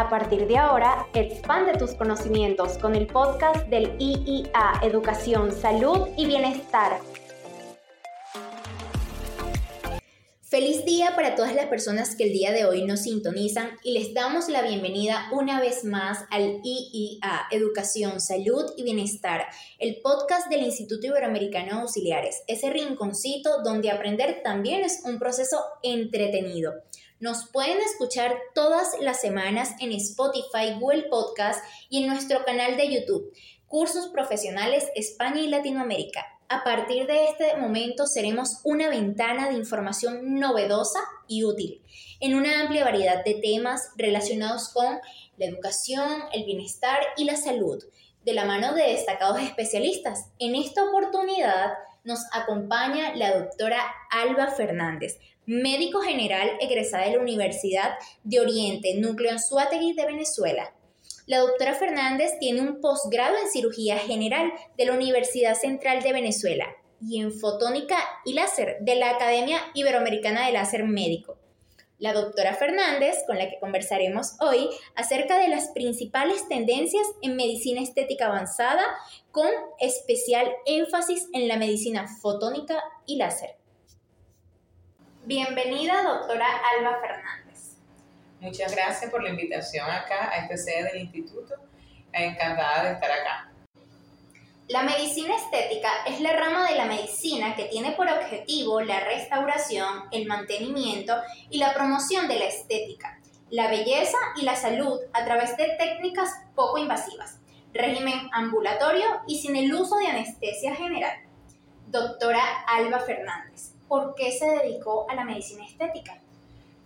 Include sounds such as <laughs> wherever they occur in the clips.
A partir de ahora, expande tus conocimientos con el podcast del IIA Educación, Salud y Bienestar. Feliz día para todas las personas que el día de hoy nos sintonizan y les damos la bienvenida una vez más al IIA Educación, Salud y Bienestar, el podcast del Instituto Iberoamericano de Auxiliares, ese rinconcito donde aprender también es un proceso entretenido. Nos pueden escuchar todas las semanas en Spotify, Google Podcast y en nuestro canal de YouTube, Cursos Profesionales España y Latinoamérica. A partir de este momento seremos una ventana de información novedosa y útil en una amplia variedad de temas relacionados con la educación, el bienestar y la salud, de la mano de destacados especialistas. En esta oportunidad nos acompaña la doctora Alba Fernández, médico general egresada de la Universidad de Oriente, Núcleo Anzuategui de Venezuela. La doctora Fernández tiene un posgrado en cirugía general de la Universidad Central de Venezuela y en fotónica y láser de la Academia Iberoamericana de Láser Médico. La doctora Fernández, con la que conversaremos hoy, acerca de las principales tendencias en medicina estética avanzada, con especial énfasis en la medicina fotónica y láser. Bienvenida, doctora Alba Fernández. Muchas gracias por la invitación acá a esta sede del instituto. Encantada de estar acá. La medicina estética es la rama de la medicina que tiene por objetivo la restauración, el mantenimiento y la promoción de la estética, la belleza y la salud a través de técnicas poco invasivas, régimen ambulatorio y sin el uso de anestesia general. Doctora Alba Fernández, ¿por qué se dedicó a la medicina estética?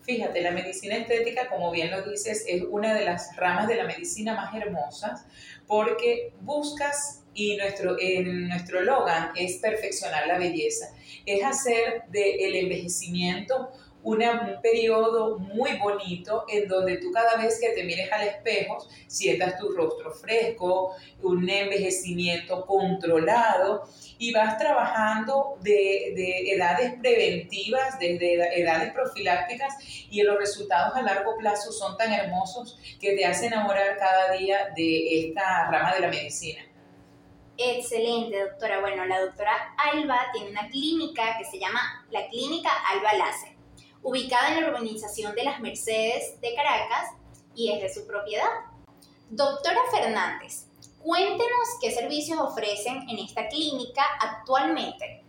Fíjate, la medicina estética, como bien lo dices, es una de las ramas de la medicina más hermosas porque buscas y nuestro, en nuestro logan es perfeccionar la belleza, es hacer del envejecimiento un periodo muy bonito en donde tú cada vez que te mires al espejo sientas tu rostro fresco, un envejecimiento controlado y vas trabajando de, de edades preventivas, desde edades profilácticas y los resultados a largo plazo son tan hermosos que te hacen enamorar cada día de esta rama de la medicina. Excelente, doctora. Bueno, la doctora Alba tiene una clínica que se llama la Clínica Alba Láser ubicada en la urbanización de las Mercedes de Caracas y es de su propiedad. Doctora Fernández, cuéntenos qué servicios ofrecen en esta clínica actualmente.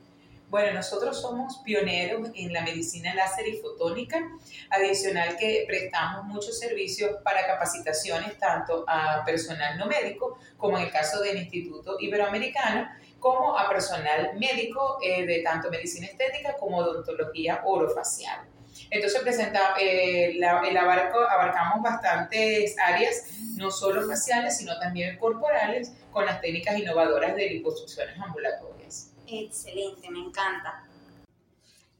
Bueno, nosotros somos pioneros en la medicina láser y fotónica, adicional que prestamos muchos servicios para capacitaciones tanto a personal no médico, como en el caso del Instituto Iberoamericano, como a personal médico eh, de tanto medicina estética como odontología orofacial. Entonces presenta, eh, la, el abarco, abarcamos bastantes áreas, no solo faciales, sino también corporales, con las técnicas innovadoras de liposucciones ambulatorias. Excelente, me encanta.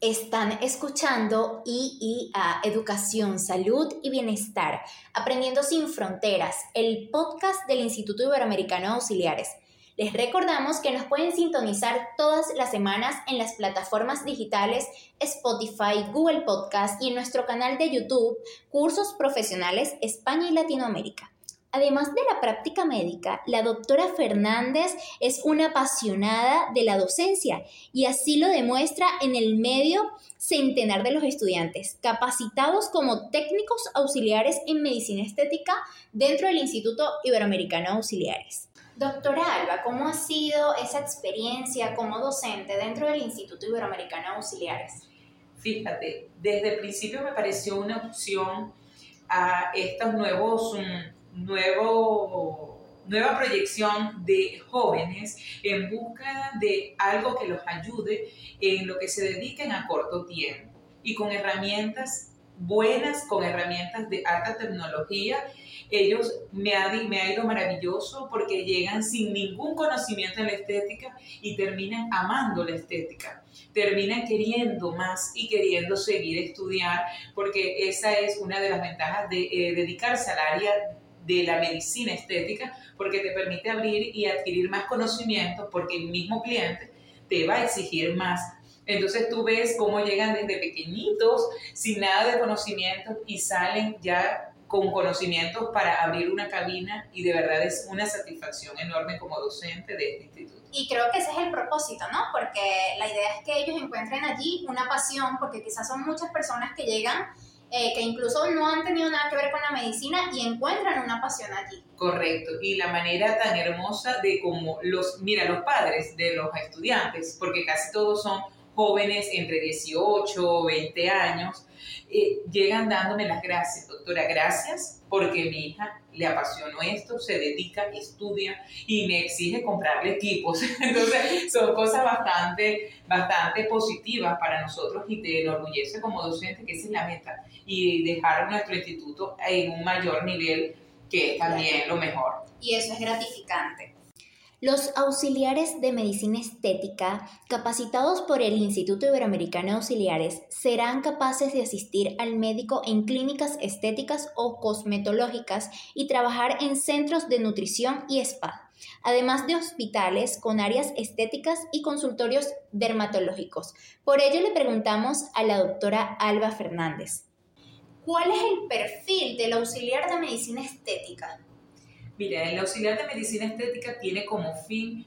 Están escuchando IIA Educación, Salud y Bienestar, Aprendiendo sin Fronteras, el podcast del Instituto Iberoamericano de Auxiliares. Les recordamos que nos pueden sintonizar todas las semanas en las plataformas digitales Spotify, Google Podcast y en nuestro canal de YouTube Cursos Profesionales España y Latinoamérica. Además de la práctica médica, la doctora Fernández es una apasionada de la docencia y así lo demuestra en el medio centenar de los estudiantes, capacitados como técnicos auxiliares en medicina estética dentro del Instituto Iberoamericano Auxiliares. Doctora Alba, ¿cómo ha sido esa experiencia como docente dentro del Instituto Iberoamericano de Auxiliares? Fíjate, desde el principio me pareció una opción a estos nuevos, nuevo, nueva proyección de jóvenes en busca de algo que los ayude en lo que se dediquen a corto tiempo y con herramientas buenas, con herramientas de alta tecnología ellos me ha, me ha ido maravilloso porque llegan sin ningún conocimiento en la estética y terminan amando la estética. Terminan queriendo más y queriendo seguir estudiar porque esa es una de las ventajas de eh, dedicarse al área de la medicina estética porque te permite abrir y adquirir más conocimiento porque el mismo cliente te va a exigir más entonces tú ves cómo llegan desde pequeñitos, sin nada de conocimiento y salen ya con conocimientos para abrir una cabina y de verdad es una satisfacción enorme como docente de este instituto. Y creo que ese es el propósito, ¿no? Porque la idea es que ellos encuentren allí una pasión, porque quizás son muchas personas que llegan eh, que incluso no han tenido nada que ver con la medicina y encuentran una pasión allí. Correcto, y la manera tan hermosa de como los, mira, los padres de los estudiantes, porque casi todos son jóvenes entre 18 o 20 años, eh, llegan dándome las gracias, doctora, gracias porque mi hija le apasionó esto, se dedica, estudia y me exige comprarle equipos. <laughs> Entonces, son cosas bastante, bastante positivas para nosotros y te enorgullece como docente que esa es la meta y dejar nuestro instituto en un mayor nivel que es también lo mejor. Y eso es gratificante. Los auxiliares de medicina estética, capacitados por el Instituto Iberoamericano de Auxiliares, serán capaces de asistir al médico en clínicas estéticas o cosmetológicas y trabajar en centros de nutrición y spa, además de hospitales con áreas estéticas y consultorios dermatológicos. Por ello le preguntamos a la doctora Alba Fernández. ¿Cuál es el perfil del auxiliar de medicina estética? Mira, el auxiliar de medicina estética tiene como fin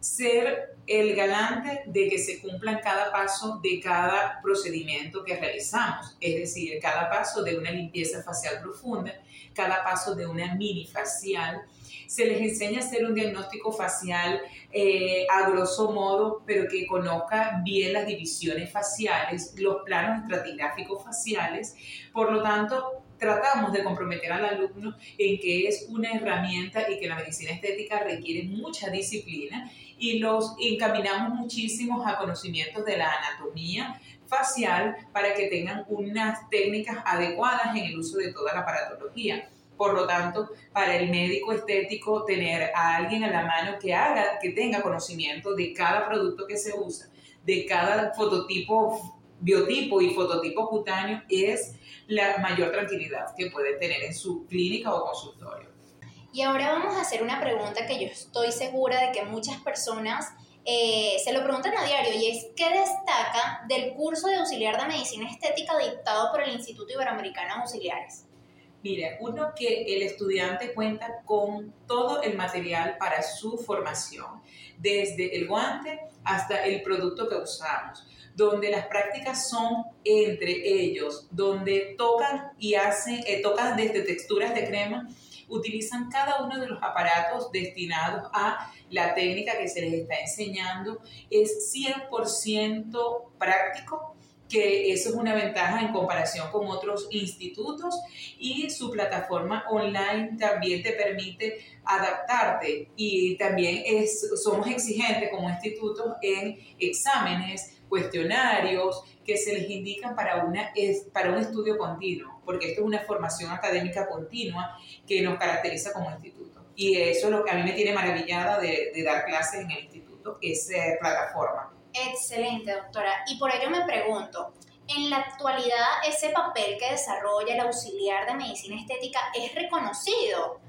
ser el galante de que se cumplan cada paso de cada procedimiento que realizamos, es decir, cada paso de una limpieza facial profunda, cada paso de una mini facial. Se les enseña a hacer un diagnóstico facial eh, a grosso modo, pero que conozca bien las divisiones faciales, los planos estratigráficos faciales. Por lo tanto, tratamos de comprometer al alumno en que es una herramienta y que la medicina estética requiere mucha disciplina y los encaminamos muchísimo a conocimientos de la anatomía facial para que tengan unas técnicas adecuadas en el uso de toda la aparatología. Por lo tanto, para el médico estético, tener a alguien a la mano que haga, que tenga conocimiento de cada producto que se usa, de cada fototipo, biotipo y fototipo cutáneo, es la mayor tranquilidad que puede tener en su clínica o consultorio. Y ahora vamos a hacer una pregunta que yo estoy segura de que muchas personas eh, se lo preguntan a diario y es ¿qué destaca del curso de auxiliar de medicina estética dictado por el Instituto Iberoamericano de Auxiliares? Mira, uno que el estudiante cuenta con todo el material para su formación, desde el guante hasta el producto que usamos donde las prácticas son entre ellos, donde tocan y hacen, eh, tocan desde texturas de crema, utilizan cada uno de los aparatos destinados a la técnica que se les está enseñando, es 100% práctico, que eso es una ventaja en comparación con otros institutos y su plataforma online también te permite adaptarte y también es, somos exigentes como instituto en exámenes, cuestionarios que se les indican para, una, para un estudio continuo, porque esto es una formación académica continua que nos caracteriza como instituto. Y eso es lo que a mí me tiene maravillada de, dar clases en el instituto, es plataforma. Excelente, doctora. Y por ello me pregunto, en la actualidad ese papel que desarrolla el auxiliar de medicina estética es reconocido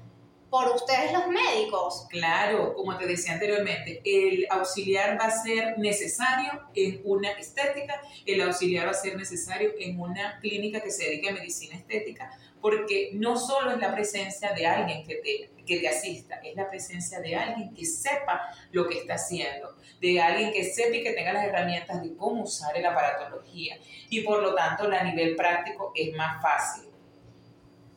por ustedes los médicos. Claro, como te decía anteriormente, el auxiliar va a ser necesario en una estética, el auxiliar va a ser necesario en una clínica que se dedique a medicina estética, porque no solo es la presencia de alguien que te, que te asista, es la presencia de alguien que sepa lo que está haciendo, de alguien que sepa y que tenga las herramientas de cómo usar la aparatología. Y por lo tanto a nivel práctico es más fácil.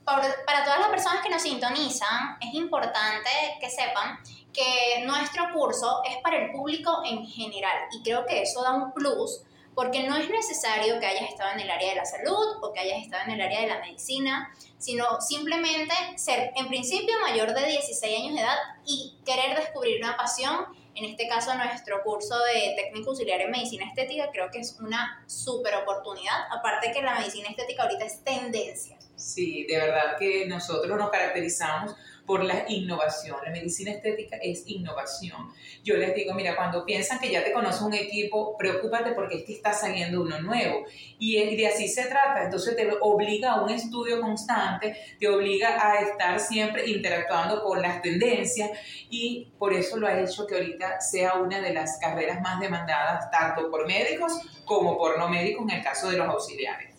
Para todas las personas que nos sintonizan, es importante que sepan que nuestro curso es para el público en general y creo que eso da un plus porque no es necesario que hayas estado en el área de la salud o que hayas estado en el área de la medicina, sino simplemente ser en principio mayor de 16 años de edad y querer descubrir una pasión. En este caso, nuestro curso de técnico auxiliar en medicina estética creo que es una súper oportunidad, aparte que la medicina estética ahorita es tendencia. Sí, de verdad que nosotros nos caracterizamos por la innovación. La medicina estética es innovación. Yo les digo, mira, cuando piensan que ya te conoce un equipo, preocúpate porque es que está saliendo uno nuevo. Y de así se trata. Entonces te obliga a un estudio constante, te obliga a estar siempre interactuando con las tendencias y por eso lo ha hecho que ahorita sea una de las carreras más demandadas tanto por médicos como por no médicos en el caso de los auxiliares.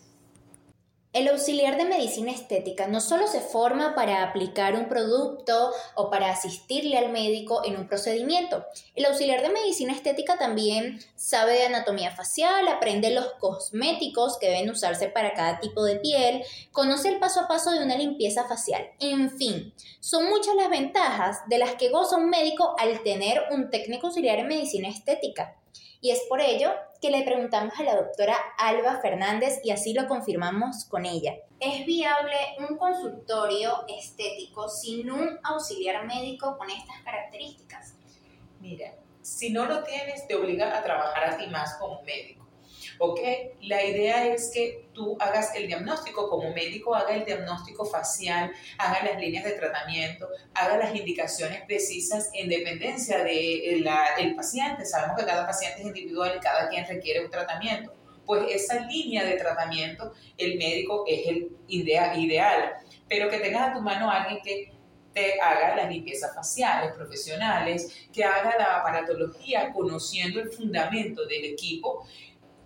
El auxiliar de medicina estética no solo se forma para aplicar un producto o para asistirle al médico en un procedimiento. El auxiliar de medicina estética también sabe de anatomía facial, aprende los cosméticos que deben usarse para cada tipo de piel, conoce el paso a paso de una limpieza facial. En fin, son muchas las ventajas de las que goza un médico al tener un técnico auxiliar en medicina estética. Y es por ello que le preguntamos a la doctora Alba Fernández y así lo confirmamos con ella. ¿Es viable un consultorio estético sin un auxiliar médico con estas características? Mira, si no lo tienes, te obliga a trabajar a ti más como médico. ¿Ok? La idea es que tú hagas el diagnóstico como médico, haga el diagnóstico facial, haga las líneas de tratamiento, haga las indicaciones precisas en dependencia del el paciente. Sabemos que cada paciente es individual y cada quien requiere un tratamiento. Pues esa línea de tratamiento, el médico es el ideal, pero que tengas a tu mano a alguien que te haga las limpiezas faciales profesionales, que haga la aparatología conociendo el fundamento del equipo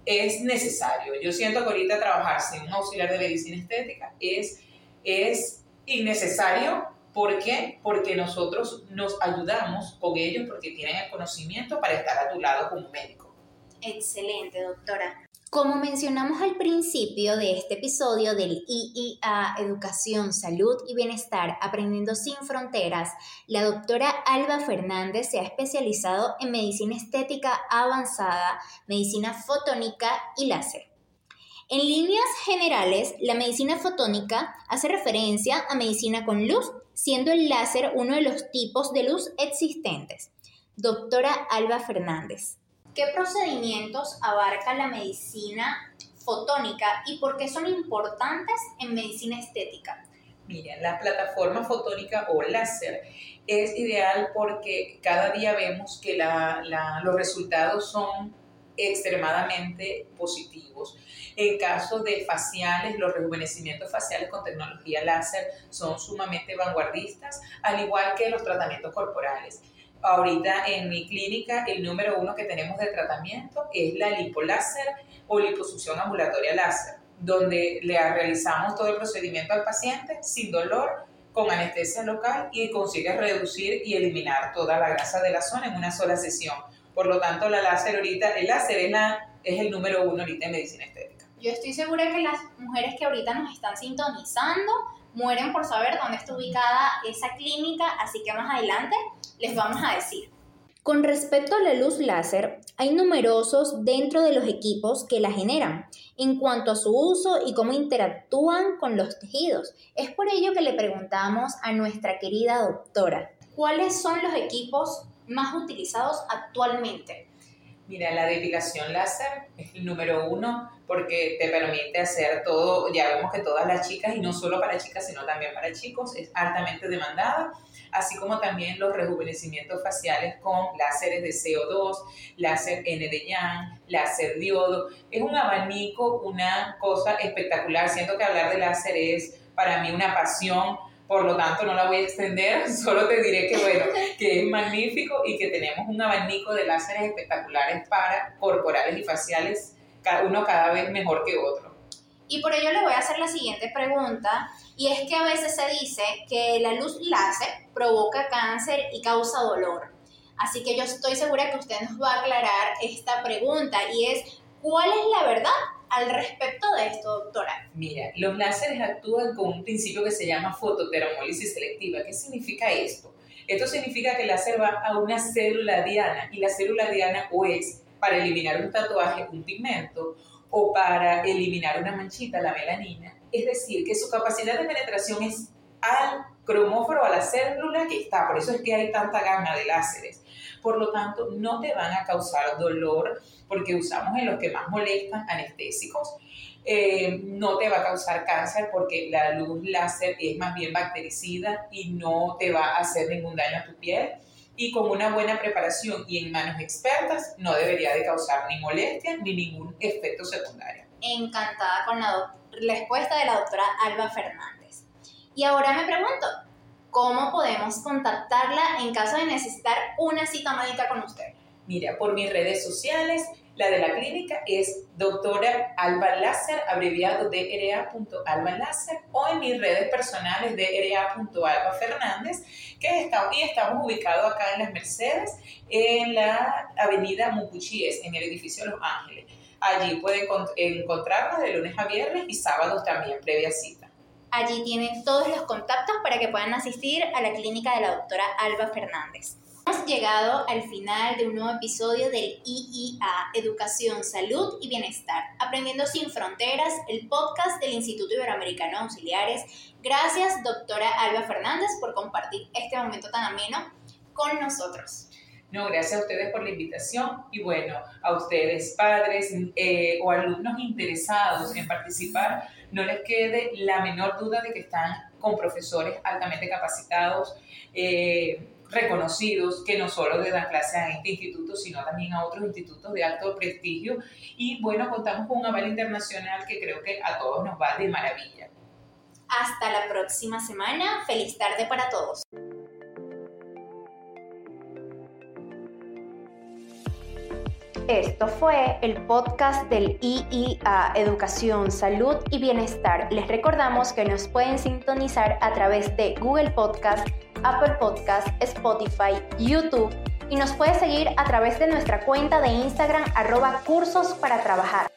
es necesario. Yo siento que ahorita trabajar sin un auxiliar de medicina estética es, es innecesario. ¿Por qué? Porque nosotros nos ayudamos con ellos porque tienen el conocimiento para estar a tu lado como médico. Excelente, doctora. Como mencionamos al principio de este episodio del IIA Educación, Salud y Bienestar Aprendiendo sin Fronteras, la doctora Alba Fernández se ha especializado en medicina estética avanzada, medicina fotónica y láser. En líneas generales, la medicina fotónica hace referencia a medicina con luz, siendo el láser uno de los tipos de luz existentes. Doctora Alba Fernández. ¿Qué procedimientos abarca la medicina fotónica y por qué son importantes en medicina estética? Mira, la plataforma fotónica o láser es ideal porque cada día vemos que los resultados son extremadamente positivos. En caso de faciales, los rejuvenecimientos faciales con tecnología láser son sumamente vanguardistas, al igual que los tratamientos corporales. Ahorita en mi clínica el número uno que tenemos de tratamiento es la lipoláser o liposucción ambulatoria láser, donde le realizamos todo el procedimiento al paciente sin dolor, con anestesia local y consigue reducir y eliminar toda la grasa de la zona en una sola sesión. Por lo tanto, la láser ahorita, el láser es, es el número uno ahorita en medicina estética. Yo estoy segura que las mujeres que ahorita nos están sintonizando mueren por saber dónde está ubicada esa clínica, así que más adelante les vamos a decir. Con respecto a la luz láser, hay numerosos dentro de los equipos que la generan en cuanto a su uso y cómo interactúan con los tejidos. Es por ello que le preguntamos a nuestra querida doctora, ¿cuáles son los equipos más utilizados actualmente? Mira, la depilación láser es el número uno porque te permite hacer todo, ya vemos que todas las chicas, y no solo para chicas, sino también para chicos, es altamente demandada, así como también los rejuvenecimientos faciales con láseres de CO2, láser N de Yang, láser diodo. Es un abanico, una cosa espectacular. Siento que hablar de láser es para mí una pasión por lo tanto no la voy a extender, <laughs> solo te diré que bueno, que es magnífico y que tenemos un abanico de láseres espectaculares para corporales y faciales, uno cada vez mejor que otro. Y por ello le voy a hacer la siguiente pregunta, y es que a veces se dice que la luz láser provoca cáncer y causa dolor. Así que yo estoy segura que usted nos va a aclarar esta pregunta y es, ¿cuál es la verdad al respecto de esto, doctora? Mira, los láseres actúan con un principio que se llama fototeramólisis selectiva. ¿Qué significa esto? Esto significa que el láser va a una célula diana y la célula diana o es para eliminar un tatuaje, un pigmento, o para eliminar una manchita, la melanina. Es decir, que su capacidad de penetración es al cromóforo, a la célula que está. Por eso es que hay tanta gama de láseres. Por lo tanto, no te van a causar dolor porque usamos en los que más molestan anestésicos. Eh, no te va a causar cáncer porque la luz láser es más bien bactericida y no te va a hacer ningún daño a tu piel. Y con una buena preparación y en manos expertas no debería de causar ni molestia ni ningún efecto secundario. Encantada con la respuesta de la doctora Alba Fernández. Y ahora me pregunto, ¿cómo podemos contactarla en caso de necesitar una cita médica con usted? Mira, por mis redes sociales La de la clínica es doctora Alba Láser, abreviado DRA.alba Láser, o en mis redes personales DRA.alba Fernández, que está, y estamos ubicados acá en Las Mercedes, en la avenida Mucuchíes, en el edificio Los Ángeles. Allí pueden encontrarnos de lunes a viernes y sábados también, previa cita. Allí tienen todos los contactos para que puedan asistir a la clínica de la doctora Alba Fernández. Hemos llegado al final de un nuevo episodio del IIA, Educación, Salud y Bienestar, Aprendiendo sin Fronteras, el podcast del Instituto Iberoamericano de Auxiliares. Gracias, doctora Alba Fernández, por compartir este momento tan ameno con nosotros. No, gracias a ustedes por la invitación y bueno, a ustedes padres eh, o alumnos interesados en participar, no les quede la menor duda de que están con profesores altamente capacitados, eh, reconocidos, que no solo le dan clases a este instituto, sino también a otros institutos de alto prestigio. Y bueno, contamos con un aval internacional que creo que a todos nos va de maravilla. Hasta la próxima semana. Feliz tarde para todos. Esto fue el podcast del IIA Educación, Salud y Bienestar. Les recordamos que nos pueden sintonizar a través de Google Podcast, Apple Podcast, Spotify, YouTube y nos puede seguir a través de nuestra cuenta de Instagram arroba cursos para trabajar.